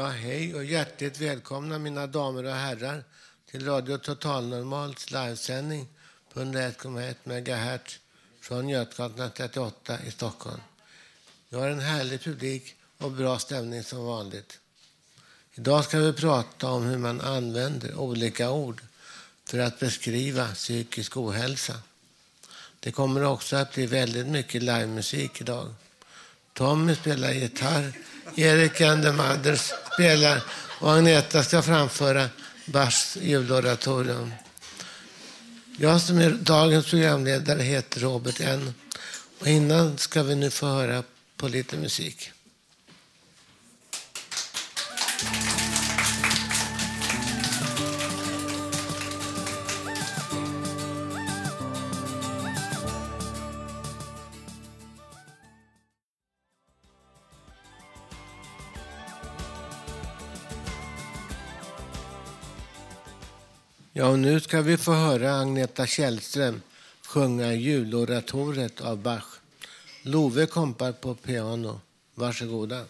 Ja, hej och hjärtligt välkomna mina damer och herrar till Radio Total Normals livesändning på 101,1 MHz från Götgatan 38 i Stockholm. Vi har en härlig publik och bra stämning som vanligt. Idag ska vi prata om hur man använder olika ord för att beskriva psykisk ohälsa. Det kommer också att bli väldigt mycket livemusik idag. Tommy spelar gitarr, Erik and the Mothers spelar och Agneta ska framföra Bachs juloratorium. Jag som är dagens programledare heter Robert N. Och innan ska vi nu få höra på lite musik. Ja, och nu ska vi få höra Agneta Källström sjunga juloratoriet av Bach. Love kompar på piano. Varsågoda.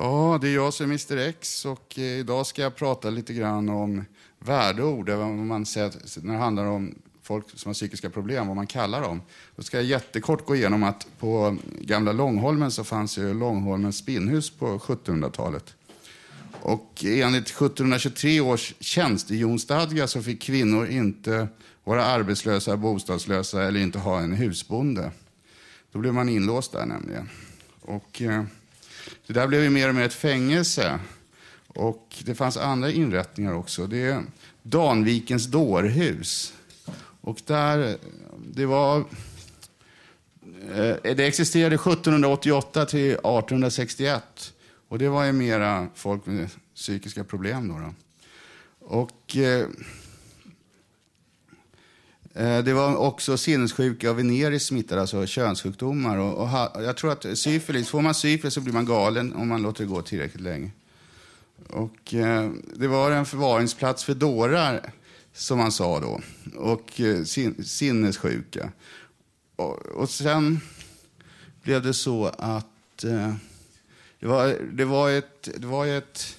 Ja, det är jag som är Mr X och eh, idag ska jag prata lite grann om värdeord, man säger när det handlar om folk som har psykiska problem, vad man kallar dem. Då ska jag jättekort gå igenom att på gamla Långholmen så fanns ju Långholmens spinnhus på 1700-talet. Och enligt 1723 års tjänstehjonsstadga så fick kvinnor inte vara arbetslösa, bostadslösa eller inte ha en husbonde. Då blev man inlåst där nämligen. Och, eh, det där blev ju mer och mer ett fängelse. Och det fanns andra inrättningar också. Det är Danvikens dårhus. Och där, det var... Eh, det existerade 1788 till 1861. Och det var ju mera folk med psykiska problem då. då. Och... Eh, Eh, det var också sinnessjuka och veneriskt smittade, alltså könssjukdomar. Och, och ha, jag tror att syfilis, får man syfilis så blir man galen om man låter det gå tillräckligt länge. Och eh, det var en förvaringsplats för dårar, som man sa då. Och eh, sin, sinnessjuka. Och, och sen blev det så att eh, det, var, det var ett... Det var ett,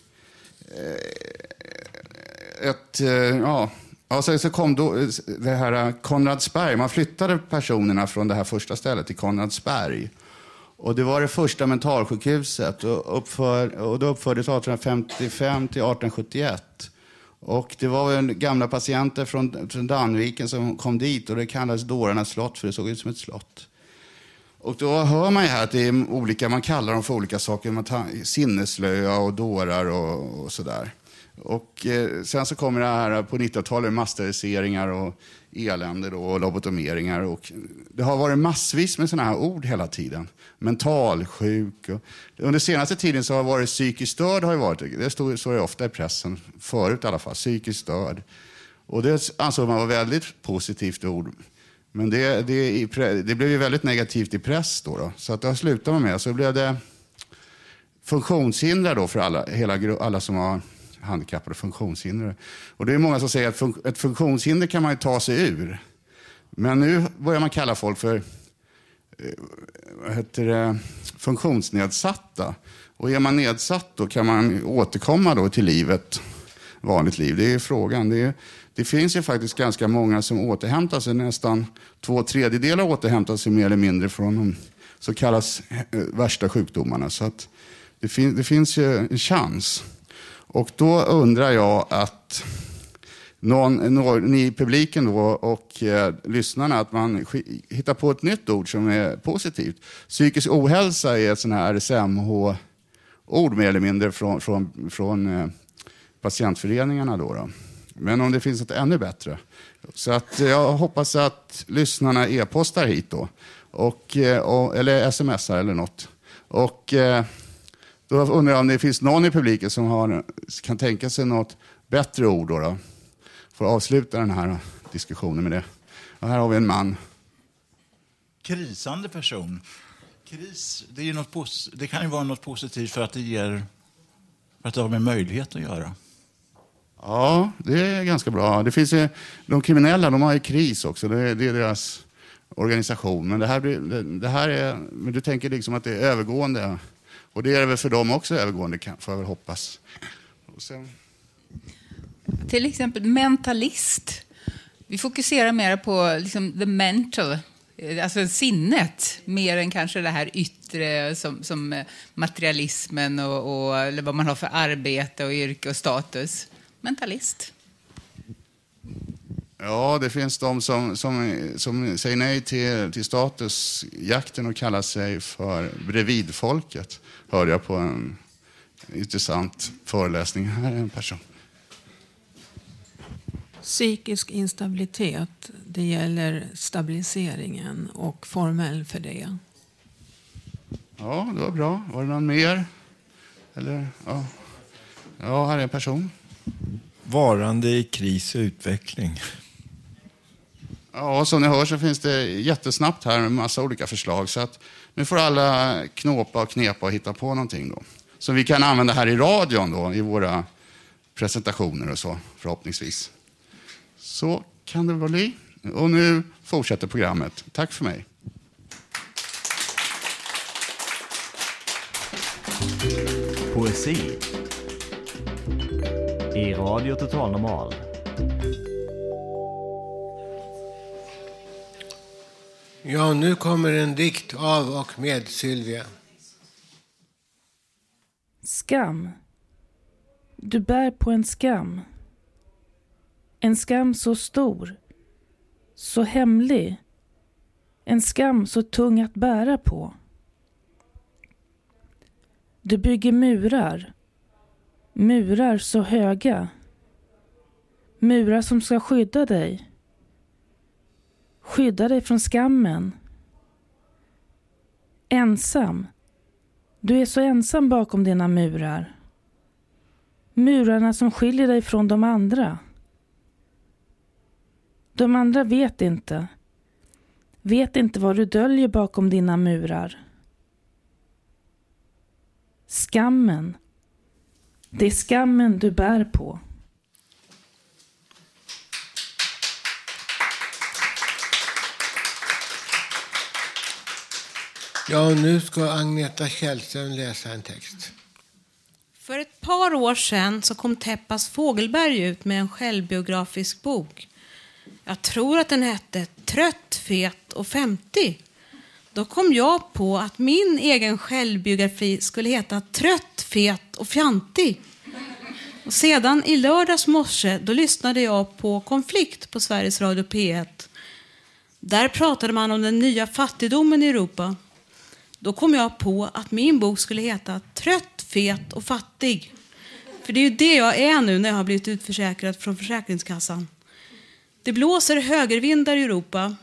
eh, ett eh, ja, Ja, sen så kom då eh, det här eh, Konradsberg. Man flyttade personerna från det här första stället till Konradsberg. Och det var det första mentalsjukhuset och, uppför, och det uppfördes 1855 till 1871. Och det var en gamla patienter från, från Danviken som kom dit och det kallades Dårarnas slott för det såg ut som ett slott. Och då hör man ju här att det är olika, man kallar dem för olika saker. Man tar, sinneslöja och dårar och, och sådär. Och eh, sen så kommer det här på 90-talet masteriseringar och elände då, och lobotomeringar. Och det har varit massvis med sådana här ord hela tiden. Mentalsjuk. Och, under senaste tiden så har det varit psykiskt störd. Har varit, det står, står ofta i pressen, förut i alla fall. Psykiskt störd. Och det ansåg man var väldigt positivt ord. Men det, det, det blev ju väldigt negativt i press då. då. Så att det slutade man med. Så blev det funktionshinder då för alla, hela, alla som har handikappade och funktionshindrade. Och det är många som säger att fun ett funktionshinder kan man ta sig ur. Men nu börjar man kalla folk för eh, vad heter det, funktionsnedsatta. Och är man nedsatt då kan man återkomma då till livet, vanligt liv. Det är frågan. Det, är, det finns ju faktiskt ganska många som återhämtar sig. Nästan två tredjedelar återhämtar sig mer eller mindre från de så kallas eh, värsta sjukdomarna. Så att det, fin det finns ju en chans. Och då undrar jag att någon, någon, ni i publiken då och eh, lyssnarna att man hittar på ett nytt ord som är positivt. Psykisk ohälsa är ett sånt här RSMH-ord mer eller mindre från, från, från eh, patientföreningarna. Då, då, Men om det finns ett ännu bättre. Så att eh, jag hoppas att lyssnarna e-postar hit då. Och, eh, och, eller smsar eller något. Och eh, då undrar jag om det finns någon i publiken som har, kan tänka sig något bättre ord. Då, då. Får avsluta den här diskussionen med det. Och här har vi en man. Krisande person. Kris, det, är något, det kan ju vara något positivt för att det ger för att det har med möjlighet att göra. Ja, det är ganska bra. Det finns ju, de kriminella de har ju kris också. Det, det är deras organisation. Men det här, det, det, här är, men du tänker liksom att det är övergående. Och det är det väl för dem också övergående, får jag väl hoppas. Sen... Till exempel mentalist. Vi fokuserar mer på liksom, the mental, eh, alltså sinnet, mer än kanske det här yttre som, som eh, materialismen och, och eller vad man har för arbete och yrke och status. Mentalist. Ja, det finns de som, som, som säger nej till, till statusjakten och kallar sig för bredvidfolket. Hörde jag på en intressant föreläsning. Här är en person. Psykisk instabilitet, det gäller stabiliseringen och formell för det. Ja, det var bra. Var det någon mer? Eller, ja. ja, här är en person. Varande i kris och utveckling. Ja, som ni hör så finns det jättesnabbt här en massa olika förslag. Så att nu får alla knåpa och knepa och hitta på någonting då. Som vi kan använda här i radion då, i våra presentationer och så, förhoppningsvis. Så kan det väl bli. Och nu fortsätter programmet. Tack för mig. Poesi i Radio Total Normal. Ja, nu kommer en dikt av och med Sylvia. Skam. Du bär på en skam. En skam så stor, så hemlig. En skam så tung att bära på. Du bygger murar. Murar så höga. Murar som ska skydda dig. Skydda dig från skammen. Ensam. Du är så ensam bakom dina murar. Murarna som skiljer dig från de andra. De andra vet inte. Vet inte vad du döljer bakom dina murar. Skammen. Det är skammen du bär på. Ja, nu ska Agneta Källström läsa en text. För ett par år sedan så kom Teppas Fågelberg ut med en självbiografisk bok. Jag tror att den hette Trött, fet och 50. Då kom jag på att min egen självbiografi skulle heta Trött, fet och fjantig. Och sedan i lördags morse då lyssnade jag på Konflikt på Sveriges Radio P1. Där pratade man om den nya fattigdomen i Europa. Då kom jag på att min bok skulle heta Trött, fet och fattig. För det är ju det jag är nu när jag har blivit utförsäkrad från Försäkringskassan. Det blåser högervindar i Europa.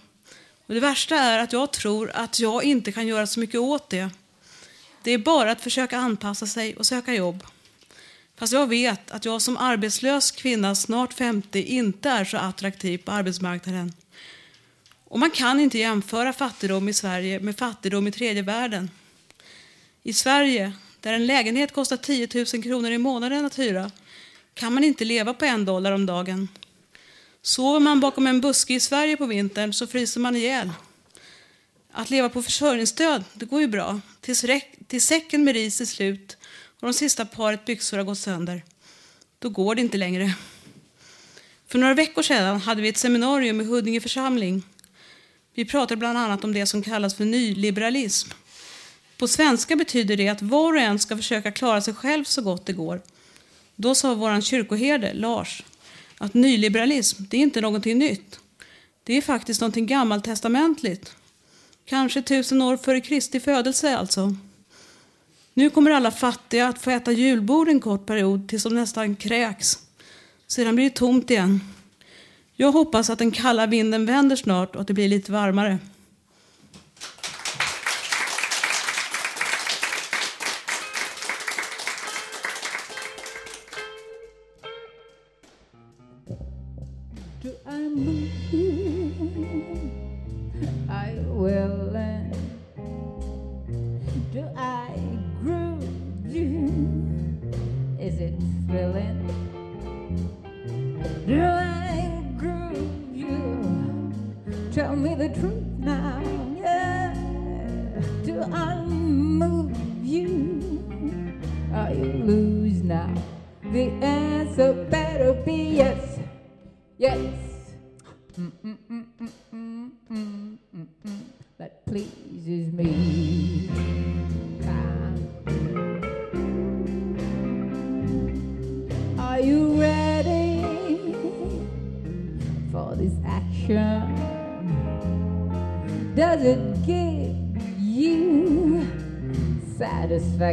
Och det värsta är att jag tror att jag inte kan göra så mycket åt det. Det är bara att försöka anpassa sig och söka jobb. Fast jag vet att jag som arbetslös kvinna, snart 50, inte är så attraktiv på arbetsmarknaden. Och man kan inte jämföra fattigdom i Sverige med fattigdom i tredje världen. I Sverige, där en lägenhet kostar 10 000 kronor i månaden att hyra, kan man inte leva på en dollar om dagen. Sover man bakom en buske i Sverige på vintern så fryser man ihjäl. Att leva på försörjningsstöd, det går ju bra. Tills, tills säcken med ris är slut och de sista paret byxor har gått sönder. Då går det inte längre. För några veckor sedan hade vi ett seminarium i Huddinge församling. Vi pratar bland annat om det som kallas för nyliberalism. På svenska betyder det att var och en ska försöka klara sig själv så gott det går. Då sa vår kyrkoherde, Lars, att nyliberalism, det är inte någonting nytt. Det är faktiskt någonting gammaltestamentligt. Kanske tusen år före Kristi födelse alltså. Nu kommer alla fattiga att få äta julbord en kort period tills de nästan kräks. Sedan blir det tomt igen. Jag hoppas att den kalla vinden vänder snart och att det blir lite varmare.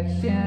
dirección.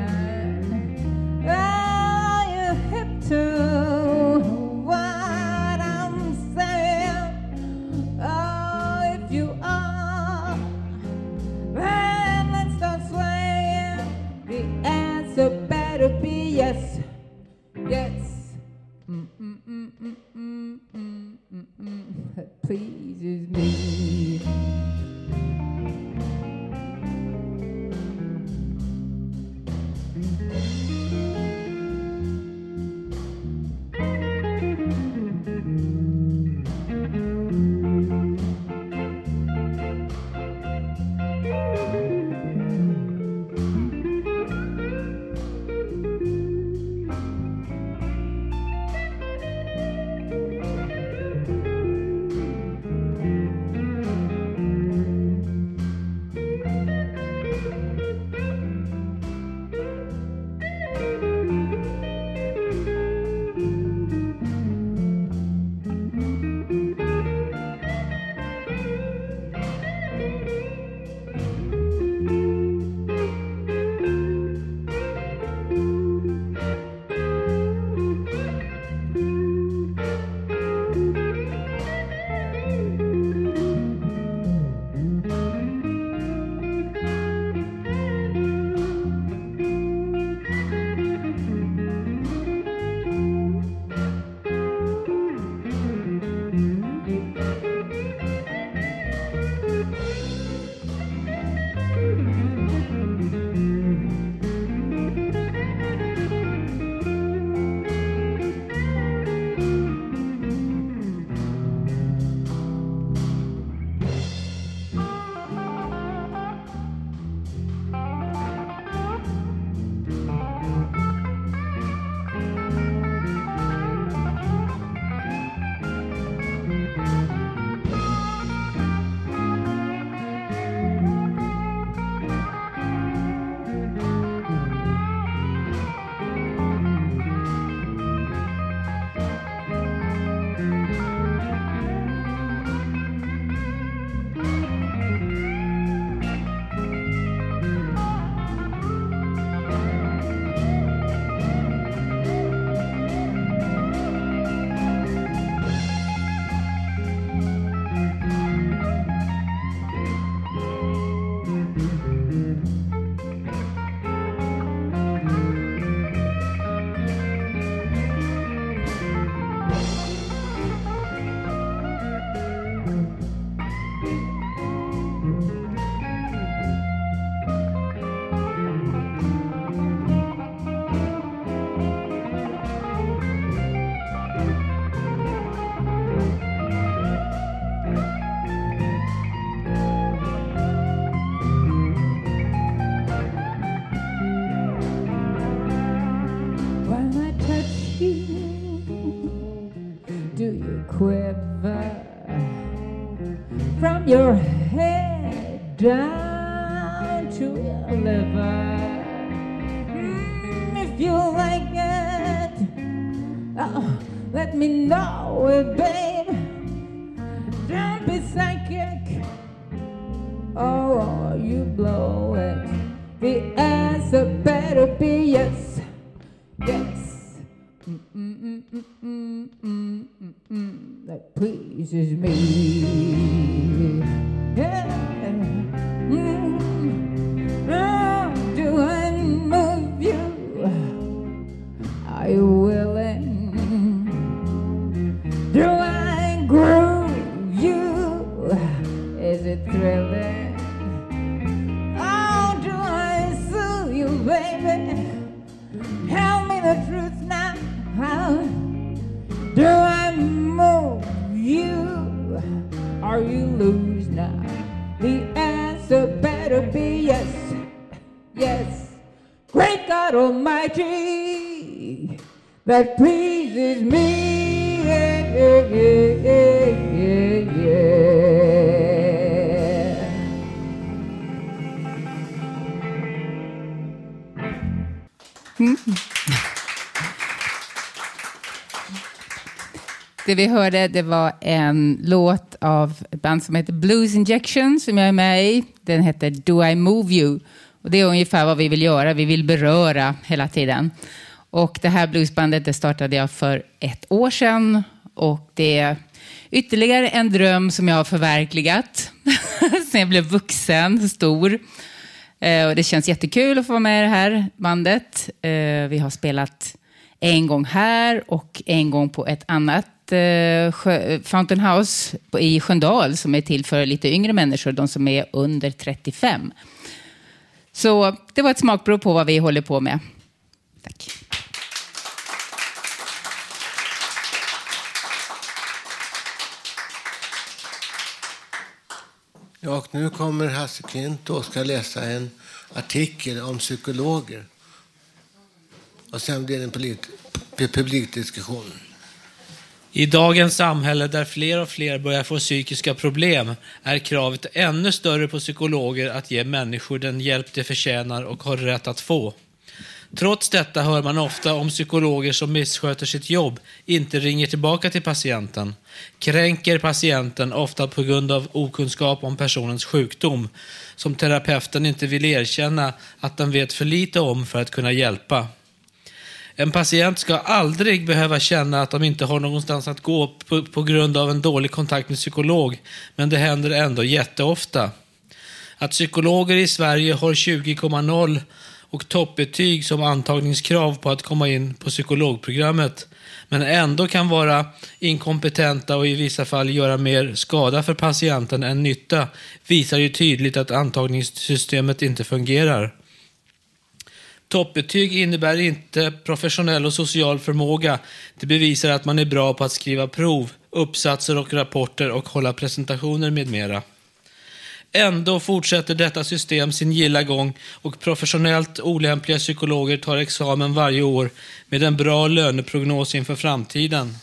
Pleases me. That pleases me. Yeah, yeah, yeah, yeah, yeah. Det vi hörde det var en låt av ett band som heter Blues Injection som jag är med i. Den heter Do I Move You. Och det är ungefär vad vi vill göra. Vi vill beröra hela tiden. Och det här bluesbandet det startade jag för ett år sedan. Och det är ytterligare en dröm som jag har förverkligat sen jag blev vuxen, stor. Eh, och det känns jättekul att få vara med i det här bandet. Eh, vi har spelat en gång här och en gång på ett annat eh, sjö, Fountain House på, i Sköndal som är till för lite yngre människor, de som är under 35. Så det var ett smakprov på vad vi håller på med. Tack. Ja, och nu kommer Hasse Klint och ska läsa en artikel om psykologer. Och sen blir det en polit- publikdiskussion. I dagens samhälle där fler och fler börjar få psykiska problem är kravet ännu större på psykologer att ge människor den hjälp de förtjänar och har rätt att få. Trots detta hör man ofta om psykologer som missköter sitt jobb, inte ringer tillbaka till patienten, kränker patienten ofta på grund av okunskap om personens sjukdom, som terapeuten inte vill erkänna att den vet för lite om för att kunna hjälpa. En patient ska aldrig behöva känna att de inte har någonstans att gå på, på grund av en dålig kontakt med psykolog, men det händer ändå jätteofta. Att psykologer i Sverige har 20,0 och toppbetyg som antagningskrav på att komma in på psykologprogrammet, men ändå kan vara inkompetenta och i vissa fall göra mer skada för patienten än nytta, visar ju tydligt att antagningssystemet inte fungerar. Toppbetyg innebär inte professionell och social förmåga. Det bevisar att man är bra på att skriva prov, uppsatser och rapporter och hålla presentationer med mera. Ändå fortsätter detta system sin gilla gång och professionellt olämpliga psykologer tar examen varje år med en bra löneprognos inför framtiden.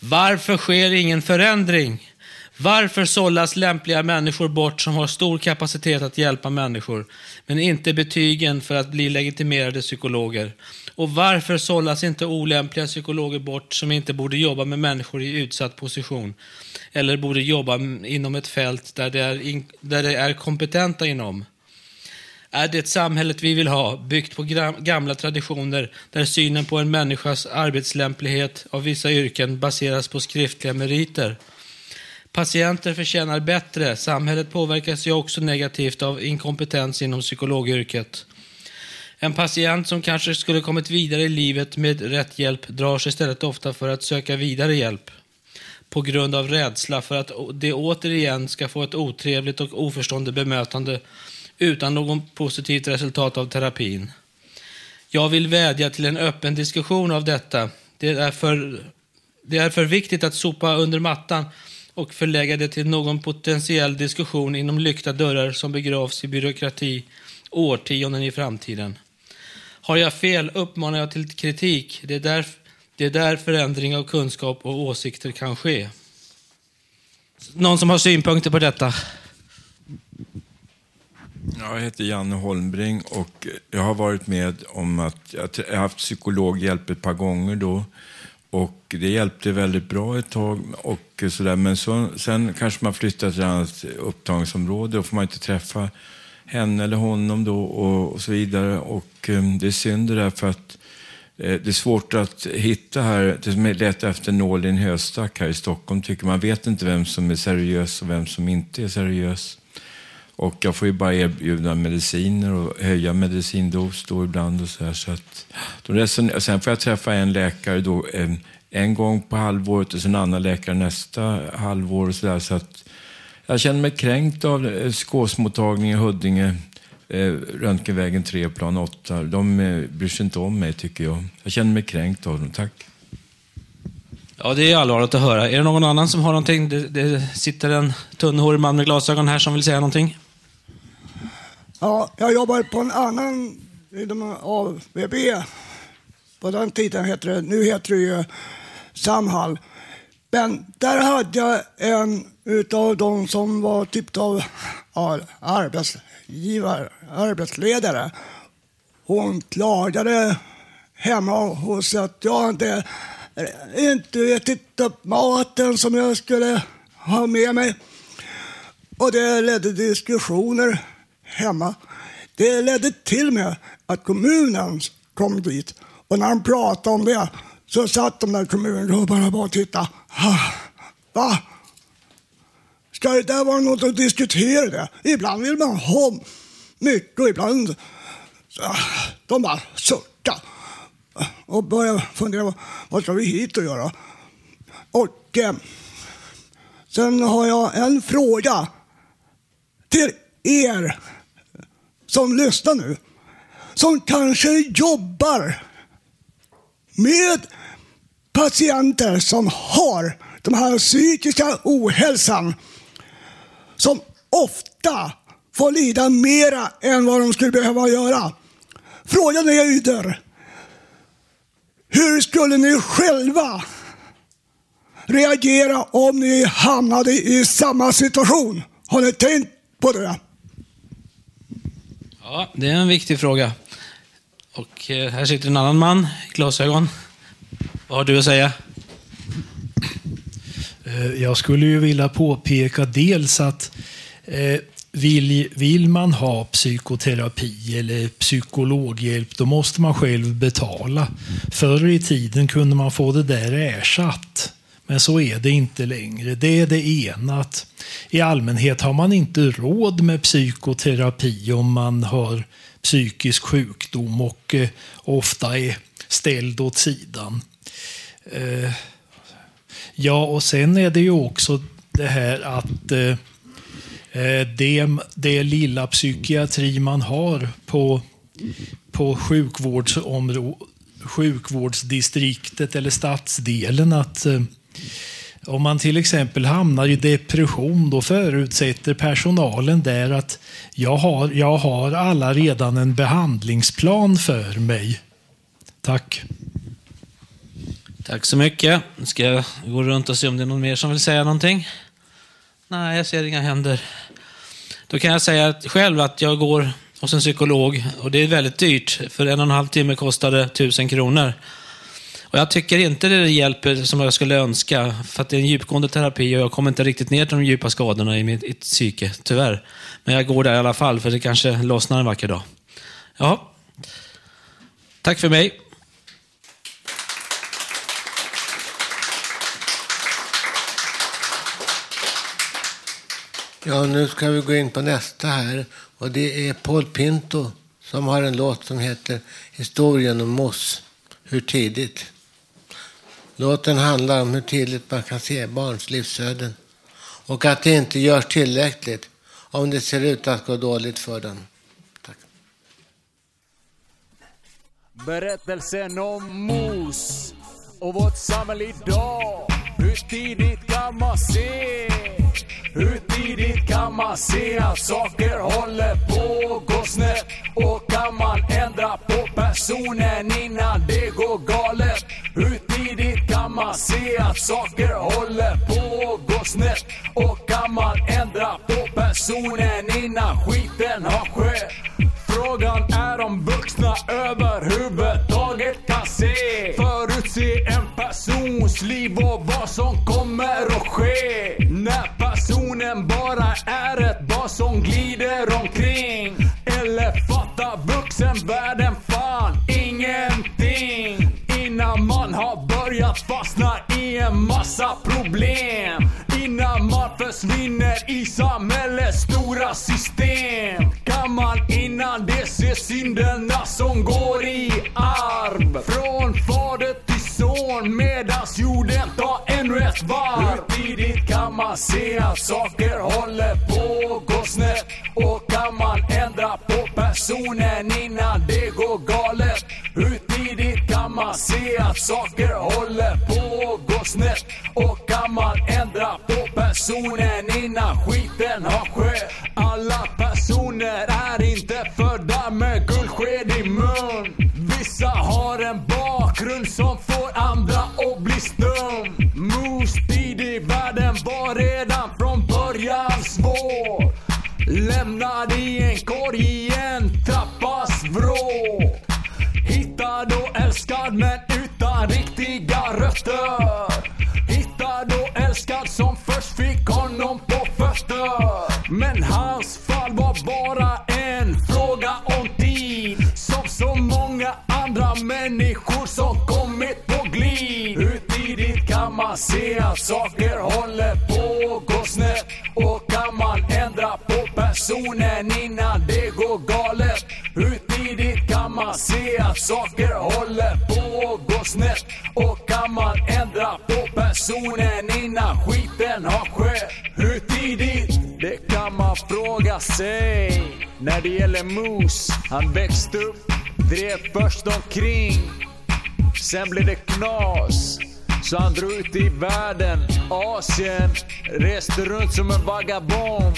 Varför sker ingen förändring? Varför sållas lämpliga människor bort som har stor kapacitet att hjälpa människor, men inte betygen för att bli legitimerade psykologer? Och varför sållas inte olämpliga psykologer bort som inte borde jobba med människor i utsatt position? Eller borde jobba inom ett fält där de är, in, där det är kompetenta inom? Är det samhället vi vill ha, byggt på gamla traditioner där synen på en människas arbetslämplighet av vissa yrken baseras på skriftliga meriter? Patienter förtjänar bättre. Samhället påverkas ju också negativt av inkompetens inom psykologyrket. En patient som kanske skulle kommit vidare i livet med rätt hjälp drar sig istället ofta för att söka vidare hjälp på grund av rädsla för att det återigen ska få ett otrevligt och oförstående bemötande utan något positivt resultat av terapin. Jag vill vädja till en öppen diskussion av detta. Det är för, det är för viktigt att sopa under mattan och förlägga det till någon potentiell diskussion inom lyckta dörrar som begravs i byråkrati årtionden i framtiden. Har jag fel uppmanar jag till kritik. Det är, där, det är där förändring av kunskap och åsikter kan ske. Någon som har synpunkter på detta? Jag heter Janne Holmbring och jag har varit med om att jag har haft psykologhjälp ett par gånger då. Och det hjälpte väldigt bra ett tag. Och så där. Men så, sen kanske man flyttar till ett annat upptagningsområde. Då får man inte träffa henne eller honom då och, och så vidare. Och um, det är synd det där för att eh, Eh, det är svårt att hitta här, det är leta efter nål i en höstack här i Stockholm tycker man. vet inte vem som är seriös och vem som inte är seriös. Och jag får ju bara erbjuda mediciner och höja medicindos då ibland och så här. Så att, då sen får jag träffa en läkare då en, en gång på halvåret och sen en annan läkare nästa halvår och så där. Så att jag känner mig kränkt av eh, skåsmottagningen i Huddinge, eh, Röntgenvägen 3, plan 8. De eh, bryr sig inte om mig tycker jag. Jag känner mig kränkt av dem. Tack. Ja, det är allvarligt att höra. Är det någon annan som har någonting? Det, det sitter en tunnhårig man med glasögon här som vill säga någonting. Ja, jag jobbar på en annan inom AVB. På den tiden hette det, nu heter det ju Samhall. Men där hade jag en utav de som var typ av arbetsgivare, arbetsledare. Hon klagade hemma hos att jag inte, eh, inte ätit upp maten som jag skulle ha med mig. Och det ledde diskussioner hemma. Det ledde till med att kommunen kom dit. Och när de pratade om det så satt de där kommungubbarna bara och tittade. Va? Ska det där vara något att diskutera? Det? Ibland vill man ha mycket och ibland... De bara suckade och började fundera vad ska vi hit och göra. Och eh, sen har jag en fråga till er som lyssnar nu, som kanske jobbar med patienter som har den här psykiska ohälsan, som ofta får lida mera än vad de skulle behöva göra. Frågan är yder. Hur skulle ni själva reagera om ni hamnade i samma situation? Har ni tänkt på det? Ja, det är en viktig fråga. Och eh, här sitter en annan man i glasögon. Vad har du att säga? Eh, jag skulle ju vilja påpeka dels att eh, vill, vill man ha psykoterapi eller psykologhjälp, då måste man själv betala. Förr i tiden kunde man få det där ersatt. Men så är det inte längre. Det är det ena. I allmänhet har man inte råd med psykoterapi om man har psykisk sjukdom och eh, ofta är ställd åt sidan. Ja, och sen är det ju också det här att eh, eh det, det lilla psykiatri man har på, på sjukvårdsdistriktet eller stadsdelen att eh, om man till exempel hamnar i depression, då förutsätter personalen där att jag har, jag har alla redan en behandlingsplan för mig. Tack. Tack så mycket. Nu ska jag gå runt och se om det är någon mer som vill säga någonting. Nej, jag ser inga händer. Då kan jag säga själv att jag går hos en psykolog och det är väldigt dyrt. För en och en halv timme kostar det tusen kronor. Och jag tycker inte det hjälper som jag skulle önska, för att det är en djupgående terapi och jag kommer inte riktigt ner till de djupa skadorna i mitt psyke, tyvärr. Men jag går där i alla fall, för det kanske lossnar en vacker dag. Ja. Tack för mig. Ja, nu ska vi gå in på nästa här. Och det är Paul Pinto som har en låt som heter Historien om oss. Hur tidigt? Låten handlar om hur tidigt man kan se barns livsöden och att det inte görs tillräckligt om det ser ut att gå dåligt för dem. Tack. Berättelsen om Mos och vårt samhälle idag. Hur tidigt kan man se? Hur tidigt kan man se att saker håller på att gå snett? Och kan man ändra på personen innan det går galet? Hur tidigt kan man se att saker håller på att gå snett? Och kan man ändra på personen innan skiten har skett. Frågan är om vuxna överhuvudtaget kan se Se en persons liv och vad som kommer att ske. När personen bara är ett barn som glider omkring. Eller fattar vuxenvärlden fan ingenting. Innan man har börjat fastna i en massa problem. Innan man försvinner i samhällets stora system. Kan man innan det se synderna som går i arv. Från fader son medans jorden tar ännu ett varv Hur tidigt kan man se att saker håller på att gå snett? Och kan man ändra på personen innan det går galet? Hur tidigt kan man se att saker håller på att gå snett? Och kan man ändra på personen innan skiten har skett? Alla personer är inte födda med guldsked i mun. Vissa har en bakgrund som får andra att bli stum. Moves tid i världen var redan från början svår. Lämnad i en korg i en trappas vrå. Hittad och älskad men utan riktiga rötter. Hittad och älskad som först fick honom på fötter. Men hans som kommit på glid. Hur tidigt kan man se att saker håller på att gå snett? Och kan man ändra på personen innan det går galet? Hur tidigt kan man se att saker håller på att gå snett? Och kan man ändra på personen innan skiten har skett? Hur tidigt? Det kan man fråga sig. När det gäller Moose, han växte upp, drev först omkring. Sen blev det knas. Så han drog ut i världen, Asien, reste runt som en vagabond.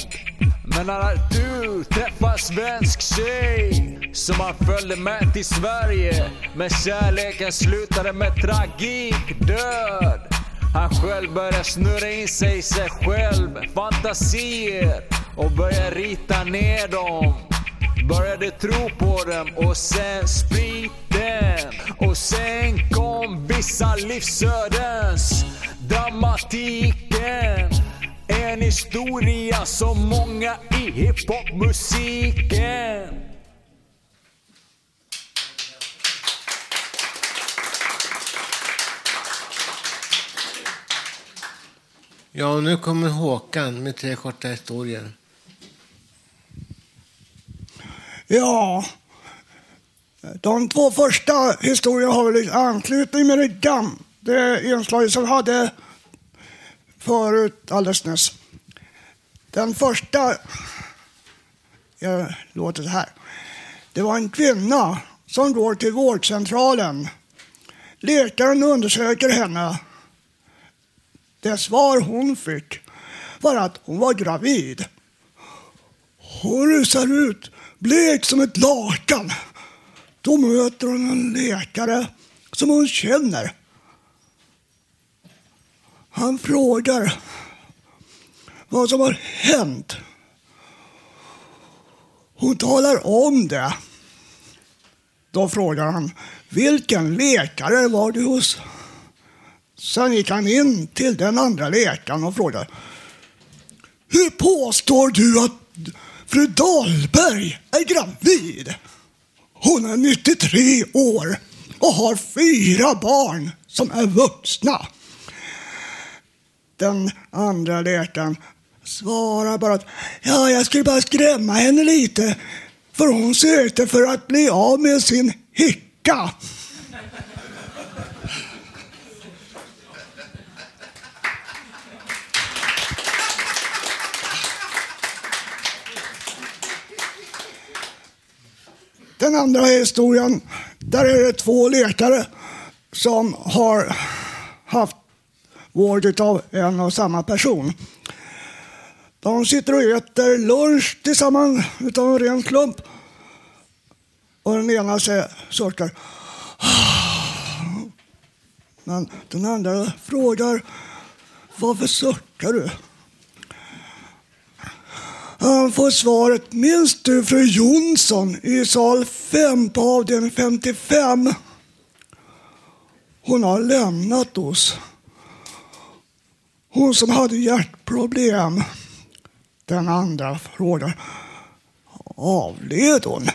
Men han hade tur, träffade svensk tjej som han följde med till Sverige. Men kärleken slutade med tragik, död. Han själv började snurra in sig i sig själv, fantasier och började rita ner dem. Började tro på dem och sen spriten. Och sen kom vissa livsödens dramatiken. En historia som många i hiphopmusiken. Ja, och nu kommer Håkan med tre korta historier. Ja, de två första historierna har väl anknytning med det gamla det inslaget som vi hade förut alldeles nyss. Den första jag låter så här. Det var en kvinna som går till vårdcentralen. Läkaren undersöker henne. Det svar hon fick var att hon var gravid. Hon rusar ut blek som ett lakan. Då möter hon en läkare som hon känner. Han frågar vad som har hänt. Hon talar om det. Då frågar han, vilken läkare var du hos? Sen gick han in till den andra läkaren och frågade, hur påstår du att fru Dahlberg är gravid? Hon är 93 år och har fyra barn som är vuxna. Den andra läkaren svarar bara att ja, jag skulle bara skrämma henne lite för hon sökte för att bli av med sin hicka. Den andra historien, där är det två läkare som har haft vård av en och samma person. De sitter och äter lunch tillsammans utav en ren klump. Och den ena säger, sorkar. Men den andra frågar, varför suckar du? Han får svaret, minns du fru Jonsson i sal 5 på avdelning 55? Hon har lämnat oss. Hon som hade hjärtproblem. Den andra frågar, avled hon?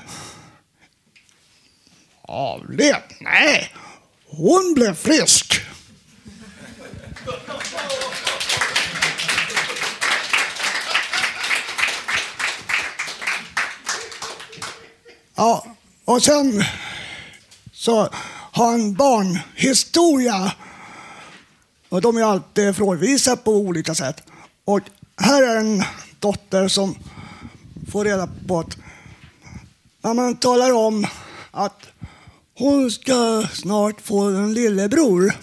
Avled? Nej, hon blev frisk. Ja, och sen så har han barnhistoria. Och de är alltid frågvisa på olika sätt. Och här är en dotter som får reda på att Man talar om att hon ska snart få en lillebror.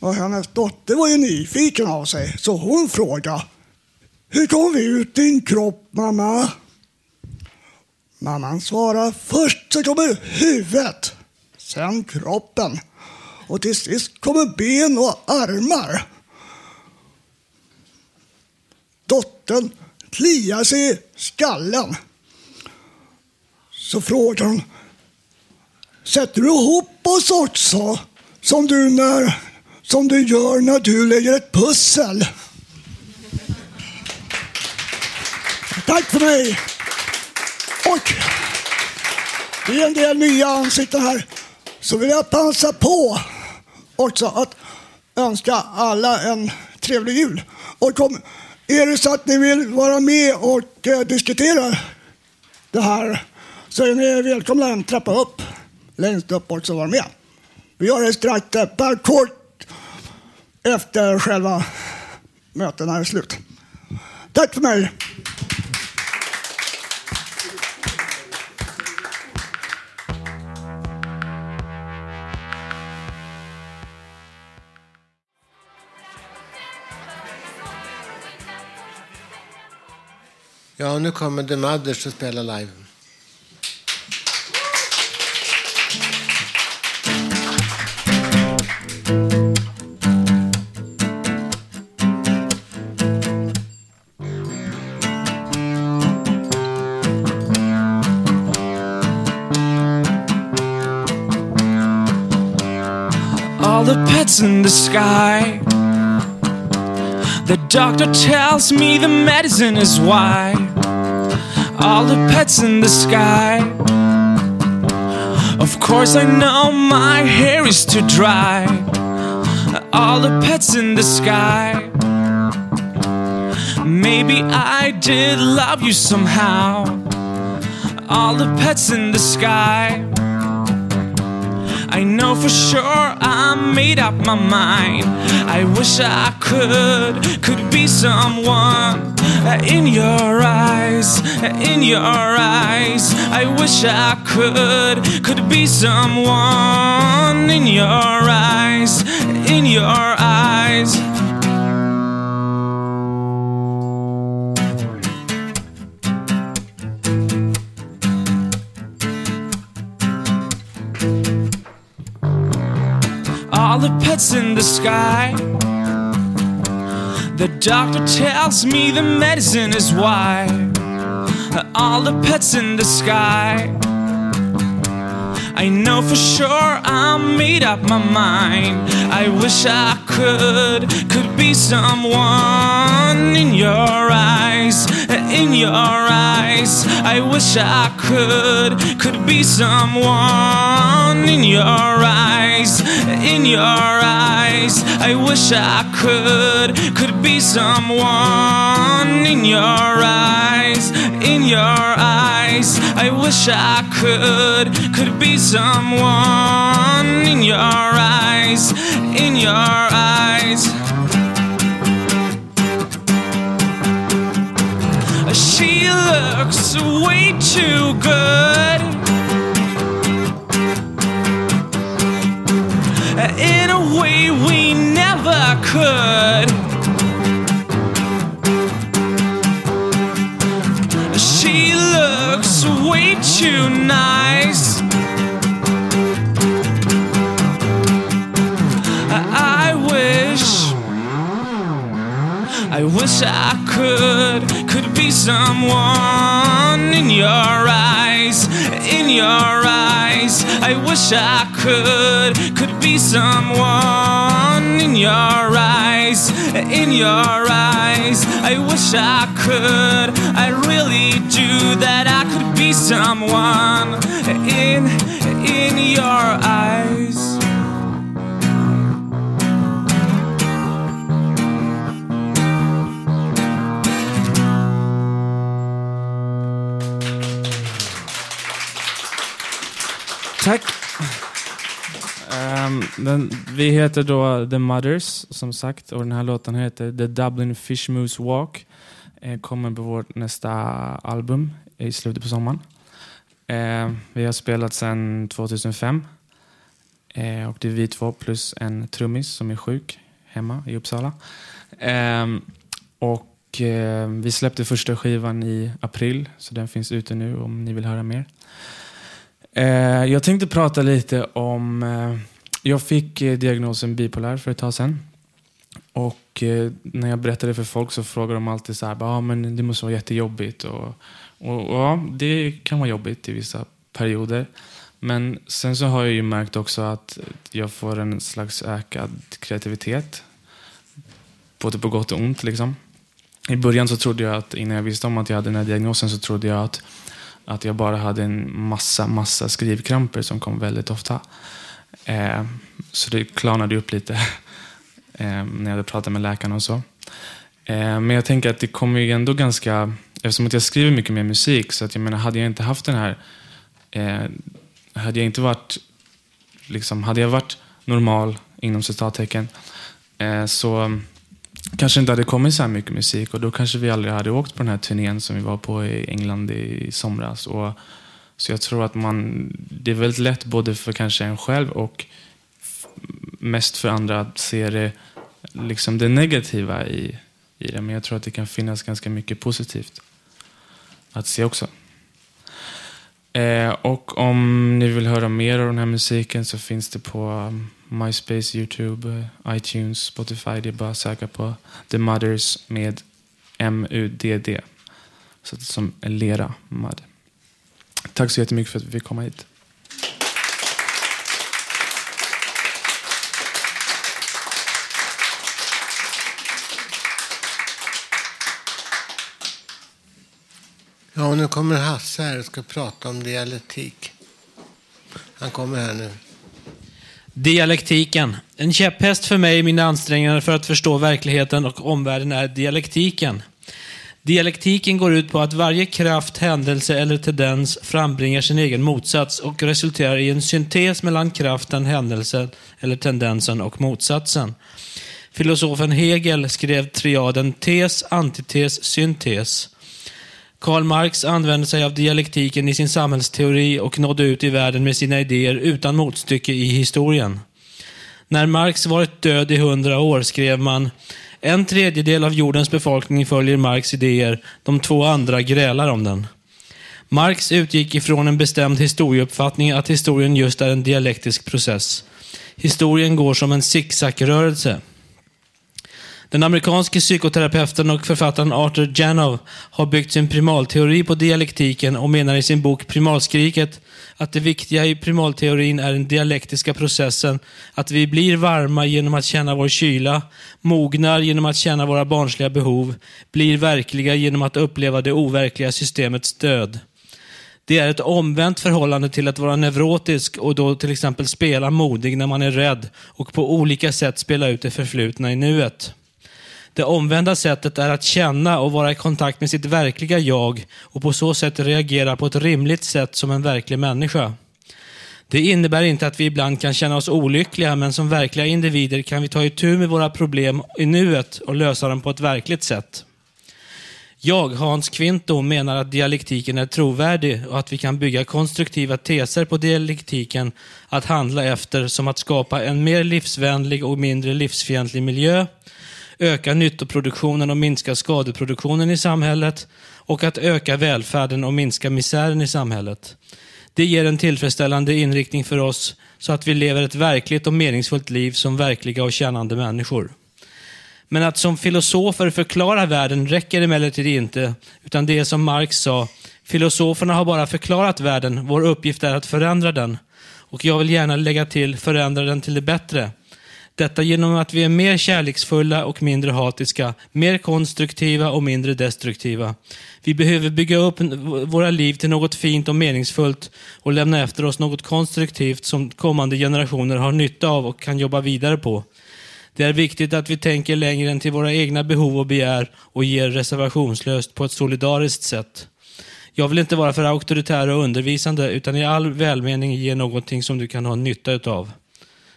Och hennes dotter var ju nyfiken av sig, så hon frågade hur kom vi ut din kropp, mamma? Mamman svarar först så kommer huvudet, sen kroppen och till sist kommer ben och armar. Dottern kliar sig i skallen. Så frågar hon, sätter du ihop oss också som du, när, som du gör när du lägger ett pussel? Tack för mig! Och det är en del nya ansikten här. Så vill jag passa på också att önska alla en trevlig jul. Och om, är det så att ni vill vara med och eh, diskutera det här så är ni välkomna att trappa upp längst upp också och vara med. Vi gör det strax, per kort efter själva mötena är slut. Tack för mig! Ja, nu kommer The Mothers att spela live. all the pets in the sky. The doctor tells me the medicine is why. All the pets in the sky. Of course, I know my hair is too dry. All the pets in the sky. Maybe I did love you somehow. All the pets in the sky. I know for sure I made up my mind. I wish I could, could be someone in your eyes, in your eyes. I wish I could, could be someone in your eyes, in your eyes. all the pets in the sky. The doctor tells me the medicine is why. All the pets in the sky. I know for sure I made up my mind. I wish I could, could be someone in your eyes, in your eyes. I wish I could, could be someone in your eyes, in your eyes. I wish I could, could be someone in your eyes, in your eyes. I wish I could, could be someone in your eyes, in your eyes. She looks way too good. Wish I wish I could, could be someone in your eyes, in your eyes. I wish I could, could be someone in your eyes, in your eyes. I wish I could, I really do that I could be someone in, in your eyes. Tack. Um, den, vi heter då The Mothers, som sagt, och den här låten heter The Dublin Fish Moose Walk. Eh, kommer på vårt nästa album i slutet på sommaren. Eh, vi har spelat sedan 2005. Eh, och det är vi två plus en trummis som är sjuk hemma i Uppsala. Eh, och eh, vi släppte första skivan i april, så den finns ute nu om ni vill höra mer. Eh, jag tänkte prata lite om... Eh, jag fick eh, diagnosen bipolär för ett tag sedan. Och eh, när jag berättade för folk så frågade de alltid så här, ah, men det måste vara jättejobbigt. Och, och, och, ja, det kan vara jobbigt i vissa perioder. Men sen så har jag ju märkt också att jag får en slags ökad kreativitet. Både på gott och ont liksom. I början så trodde jag att, innan jag visste om att jag hade den här diagnosen, så trodde jag att att jag bara hade en massa, massa skrivkramper som kom väldigt ofta. Eh, så det klarnade upp lite eh, när jag hade pratat med läkarna och så. Eh, men jag tänker att det kommer ju ändå ganska, eftersom att jag skriver mycket mer musik, så att jag menar, hade jag inte haft den här, eh, hade jag inte varit, liksom, hade jag varit normal, inom citattecken, eh, så kanske inte hade kommit så här mycket musik och då kanske vi aldrig hade åkt på den här turnén som vi var på i England i somras. Och, så jag tror att man, det är väldigt lätt både för kanske en själv och mest för andra att se det, liksom det negativa i, i det. Men jag tror att det kan finnas ganska mycket positivt att se också. Eh, och om ni vill höra mer av den här musiken så finns det på MySpace, YouTube, iTunes, Spotify. Det är bara att söka på The Mothers med M-U-D-D. Så det är som lera, mud. Tack så jättemycket för att vi fick komma hit. Ja, nu kommer Hasse här och ska prata om dialektik. Han kommer här nu. Dialektiken. En käpphäst för mig i mina ansträngningar för att förstå verkligheten och omvärlden är dialektiken. Dialektiken går ut på att varje kraft, händelse eller tendens frambringar sin egen motsats och resulterar i en syntes mellan kraften, händelsen eller tendensen och motsatsen. Filosofen Hegel skrev triaden tes, antites, syntes. Karl Marx använde sig av dialektiken i sin samhällsteori och nådde ut i världen med sina idéer utan motstycke i historien. När Marx varit död i hundra år skrev man en tredjedel av jordens befolkning följer Marx idéer, de två andra grälar om den. Marx utgick ifrån en bestämd historieuppfattning att historien just är en dialektisk process. Historien går som en zigzagrörelse. Den amerikanske psykoterapeuten och författaren Arthur Janov har byggt sin primalteori på dialektiken och menar i sin bok Primalskriket att det viktiga i primalteorin är den dialektiska processen, att vi blir varma genom att känna vår kyla, mognar genom att känna våra barnsliga behov, blir verkliga genom att uppleva det overkliga systemets död. Det är ett omvänt förhållande till att vara neurotisk och då till exempel spela modig när man är rädd och på olika sätt spela ut det förflutna i nuet. Det omvända sättet är att känna och vara i kontakt med sitt verkliga jag och på så sätt reagera på ett rimligt sätt som en verklig människa. Det innebär inte att vi ibland kan känna oss olyckliga, men som verkliga individer kan vi ta itu med våra problem i nuet och lösa dem på ett verkligt sätt. Jag, Hans Kvinto, menar att dialektiken är trovärdig och att vi kan bygga konstruktiva teser på dialektiken att handla efter som att skapa en mer livsvänlig och mindre livsfientlig miljö, öka nyttoproduktionen och minska skadeproduktionen i samhället och att öka välfärden och minska misären i samhället. Det ger en tillfredsställande inriktning för oss så att vi lever ett verkligt och meningsfullt liv som verkliga och kännande människor. Men att som filosofer förklara världen räcker emellertid inte, utan det är som Marx sa, filosoferna har bara förklarat världen, vår uppgift är att förändra den. Och jag vill gärna lägga till förändra den till det bättre. Detta genom att vi är mer kärleksfulla och mindre hatiska, mer konstruktiva och mindre destruktiva. Vi behöver bygga upp våra liv till något fint och meningsfullt och lämna efter oss något konstruktivt som kommande generationer har nytta av och kan jobba vidare på. Det är viktigt att vi tänker längre än till våra egna behov och begär och ger reservationslöst på ett solidariskt sätt. Jag vill inte vara för auktoritär och undervisande utan i all välmening ge någonting som du kan ha nytta utav.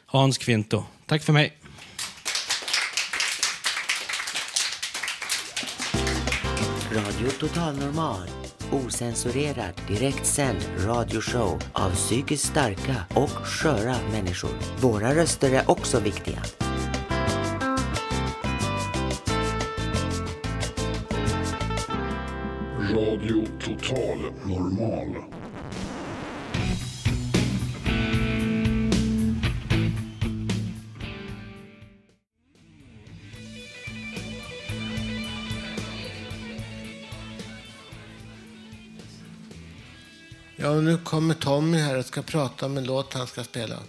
Hans Kvinto. Tack för mig. Radio Total Normal. Osensurerad, direktsänd radioshow av psykiskt starka och sköra människor. Våra röster är också viktiga. Radio Total Normal. Ja, och nu kommer Tommy här och ska prata om en låt han ska spela.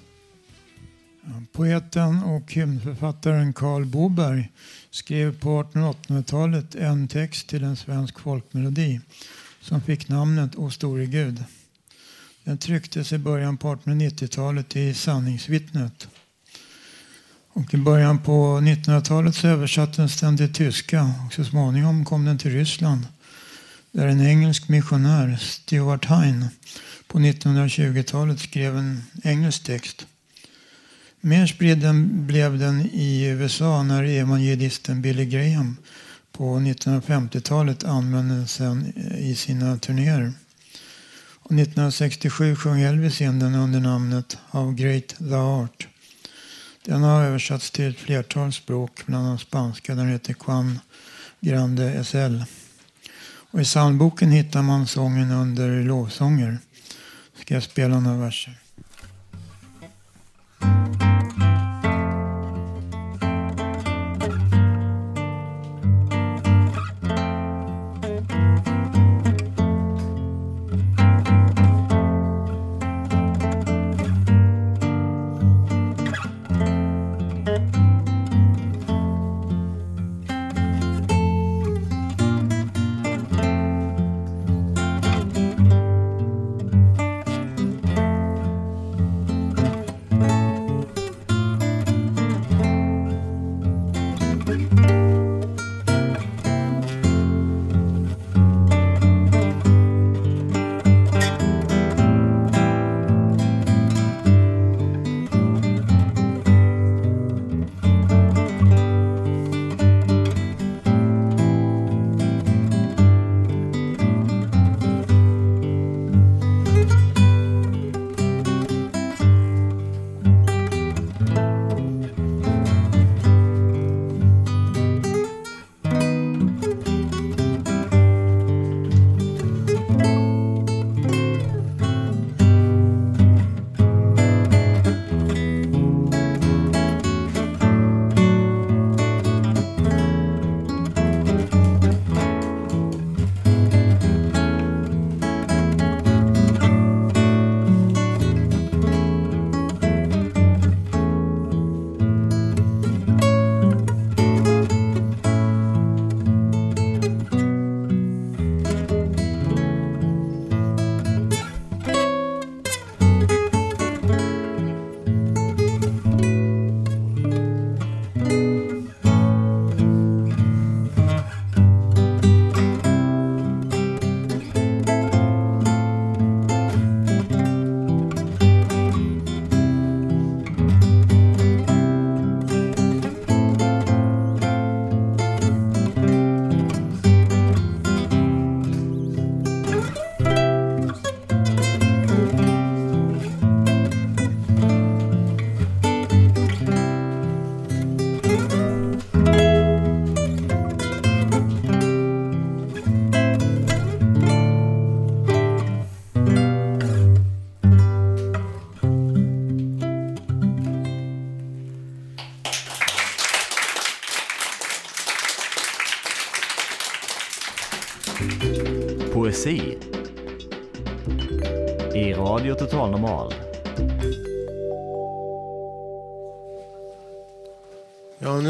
Poeten och hymnförfattaren Karl Boberg skrev på 1800-talet en text till en svensk folkmelodi som fick namnet O store Gud. Den trycktes i början på 1890-talet i Sanningsvittnet. Och I början på 1900-talet översattes den till tyska och så småningom kom den till Ryssland där en engelsk missionär, Stuart Hine, på 1920-talet skrev en engelsk text. Mer spridd blev den i USA när evangelisten Billy Graham på 1950-talet använde den i sina turnéer. Och 1967 sjöng Elvis in den under namnet How Great Thou Art. Den har översatts till ett flertal språk, bland annat spanska. Den heter Juan Grande SL. Och I psalmboken hittar man sången under lovsånger. Ska jag spela några verser?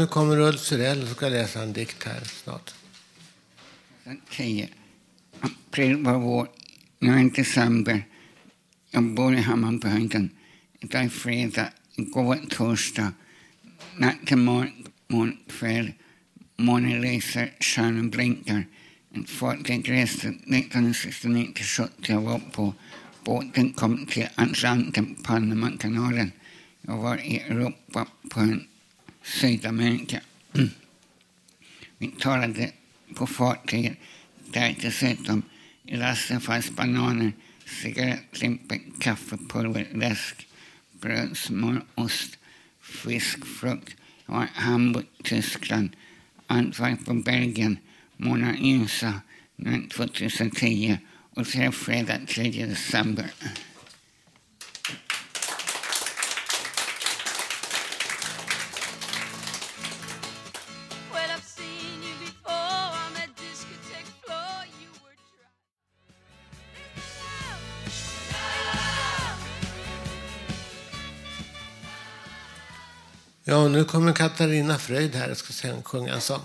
Kommer Ulf Syrell och ska läsa en dikt här snart. 10 april var vår, nu är december. Jag bor i Hammarbyhöjden. Idag är fredag, igår var torsdag. Natt till morgon, kväll. Månen lyser, stjärnan blinkar. En fartyg reste 1969 till 70 jag var på båten kom till Atlanten, Panamakanalen. Jag var i Europa på en Sydamerika. Vi talade på fartyget där dessutom i lasten fanns bananer, cigarettlimpor, kaffepulver, läsk, bröd, smör, ost, fisk, frukt. Jag var i Hamburg, Tyskland, Antwerpen, Belgien, Mona Lisa, 2010 och till fredag 3 december. Ja, nu kommer Katarina Fröjd här och ska sen sjunga en sång.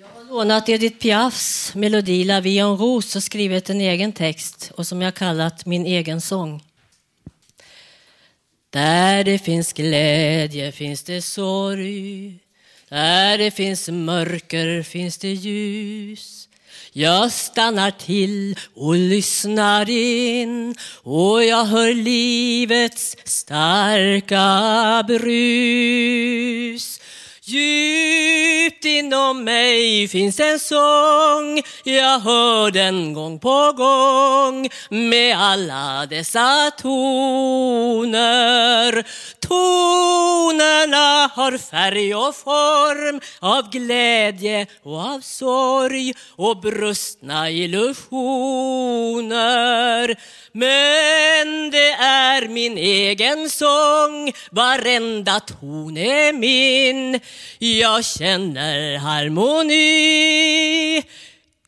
Jag har lånat Edith Piafs melodi La vie en rose och skrivit en egen text och som jag kallat min egen sång. Där det finns glädje finns det sorg. Där det finns mörker finns det ljus. Jag stannar till och lyssnar in och jag hör livets starka brus. Djupt inom mig finns en sång. Jag hör den gång på gång Med alla dessa toner. Tonerna har färg och form Av glädje och av sorg Och brustna illusioner. Men det är min egen sång. Varenda ton är min jag känner harmoni.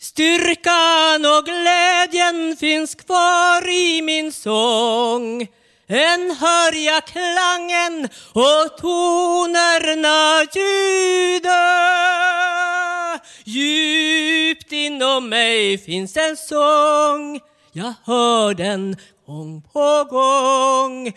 Styrkan och glädjen finns kvar i min sång. Än hör jag klangen och tonerna ljuda. Djupt inom mig finns en sång. Jag hör den gång på gång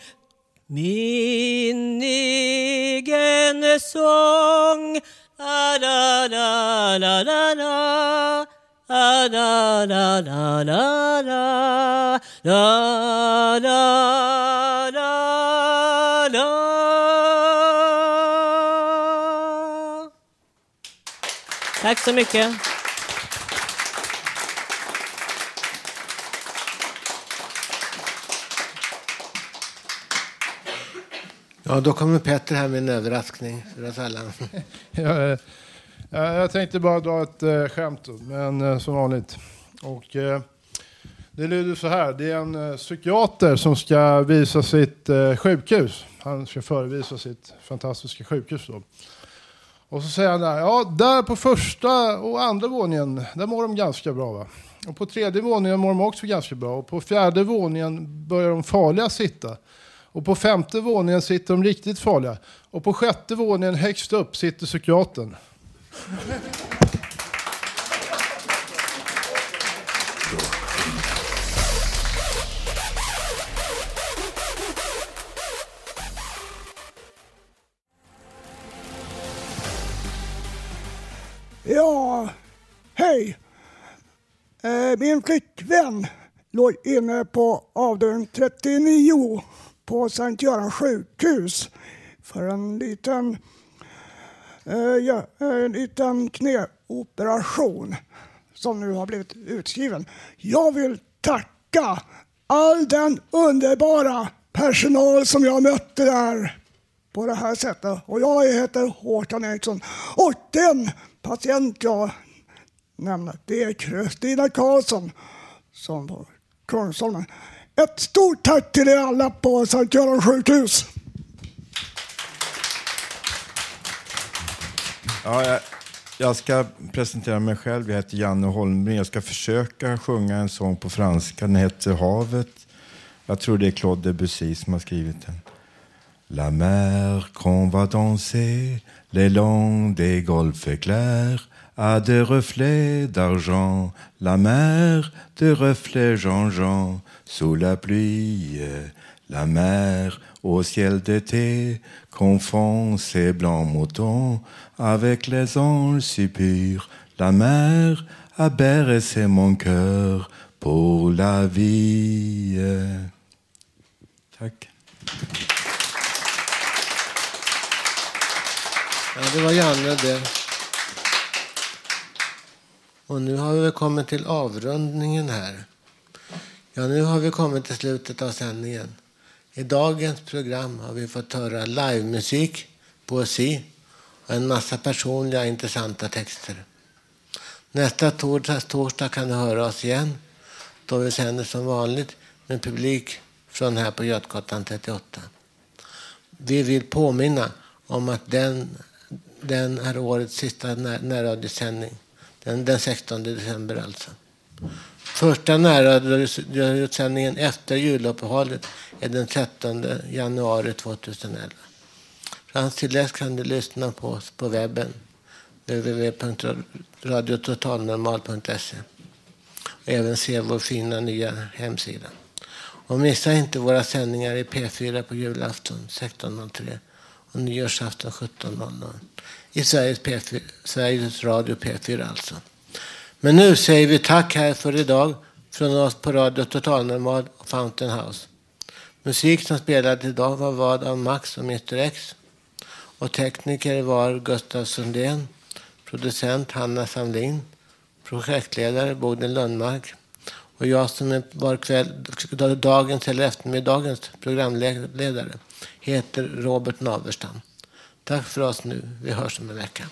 min egen sång. La la la la la la. La la la la la la. La la la la. Tack så mycket. Ja, då kommer Petter här med en överraskning för oss alla. Ja, eh, jag tänkte bara dra ett eh, skämt, men eh, som vanligt. Och, det lyder så här. Det är en psykiater som ska visa sitt sjukhus. Han ska förevisa sitt fantastiska sjukhus. Då. Och så säger han där, ja, där på första och andra våningen, där mår de ganska bra. Va? Och på tredje våningen mår de också ganska bra. Och på fjärde våningen börjar de farliga sitta. Och på femte våningen sitter de riktigt farliga. Och på sjätte våningen högst upp sitter psykiatern. Ja, hej. Eh, min flickvän låg inne på avdelning 39 på Sankt Göran sjukhus för en liten, eh, ja, eh, en liten knäoperation som nu har blivit utskriven. Jag vill tacka all den underbara personal som jag mötte där på det här sättet. Och jag heter Håkan Eriksson. Och den patient jag nämner, det är Kristina Karlsson som på Kungsholmen. Ett stort tack till er alla på Sankt Görans sjukhus. Ja, jag, jag ska presentera mig själv. Jag heter Janne Holmgren. Jag ska försöka sjunga en sång på franska. Den heter Havet. Jag tror det är Claude Debussy som har skrivit den. La mer qu'on va danser les longs des golfes clairs a des reflets d'argent, la mer de reflets Jean-Jean sous la pluie. La mer au ciel d'été confond ses blancs moutons avec les anges si purs. La mer a bercé mon cœur pour la vie. Ja, det var det. Och nu har vi kommit till avrundningen här. Ja, nu har vi kommit till slutet av sändningen. I dagens program har vi fått höra livemusik, poesi och en massa personliga intressanta texter. Nästa torsdag, torsdag kan du höra oss igen då vi sänder som vanligt med publik från här på Götgatan 38. Vi vill påminna om att den, den är årets sista när, närradiosändning. Den, den 16 december alltså. Första närradiosändningen efter juluppehållet är den 13 januari 2011. Fram till dess kan du lyssna på oss på webben www.radiototalnormal.se och även se vår fina nya hemsida. Och missa inte våra sändningar i P4 på julafton 16.03 och nyårsafton 17.00 i Sveriges, P4, Sveriges Radio P4 alltså. Men nu säger vi tack här för idag från oss på Radio Totalnormal och Fountain House. Musik som spelades idag var vad av Max och Mr X. Och tekniker var Gustav Sundén, producent Hanna Samlin, projektledare Bodil Lundmark och jag som var kväll, dagens eller eftermiddagens programledare heter Robert Naverstam. Tack för oss nu. Vi hörs om en vecka.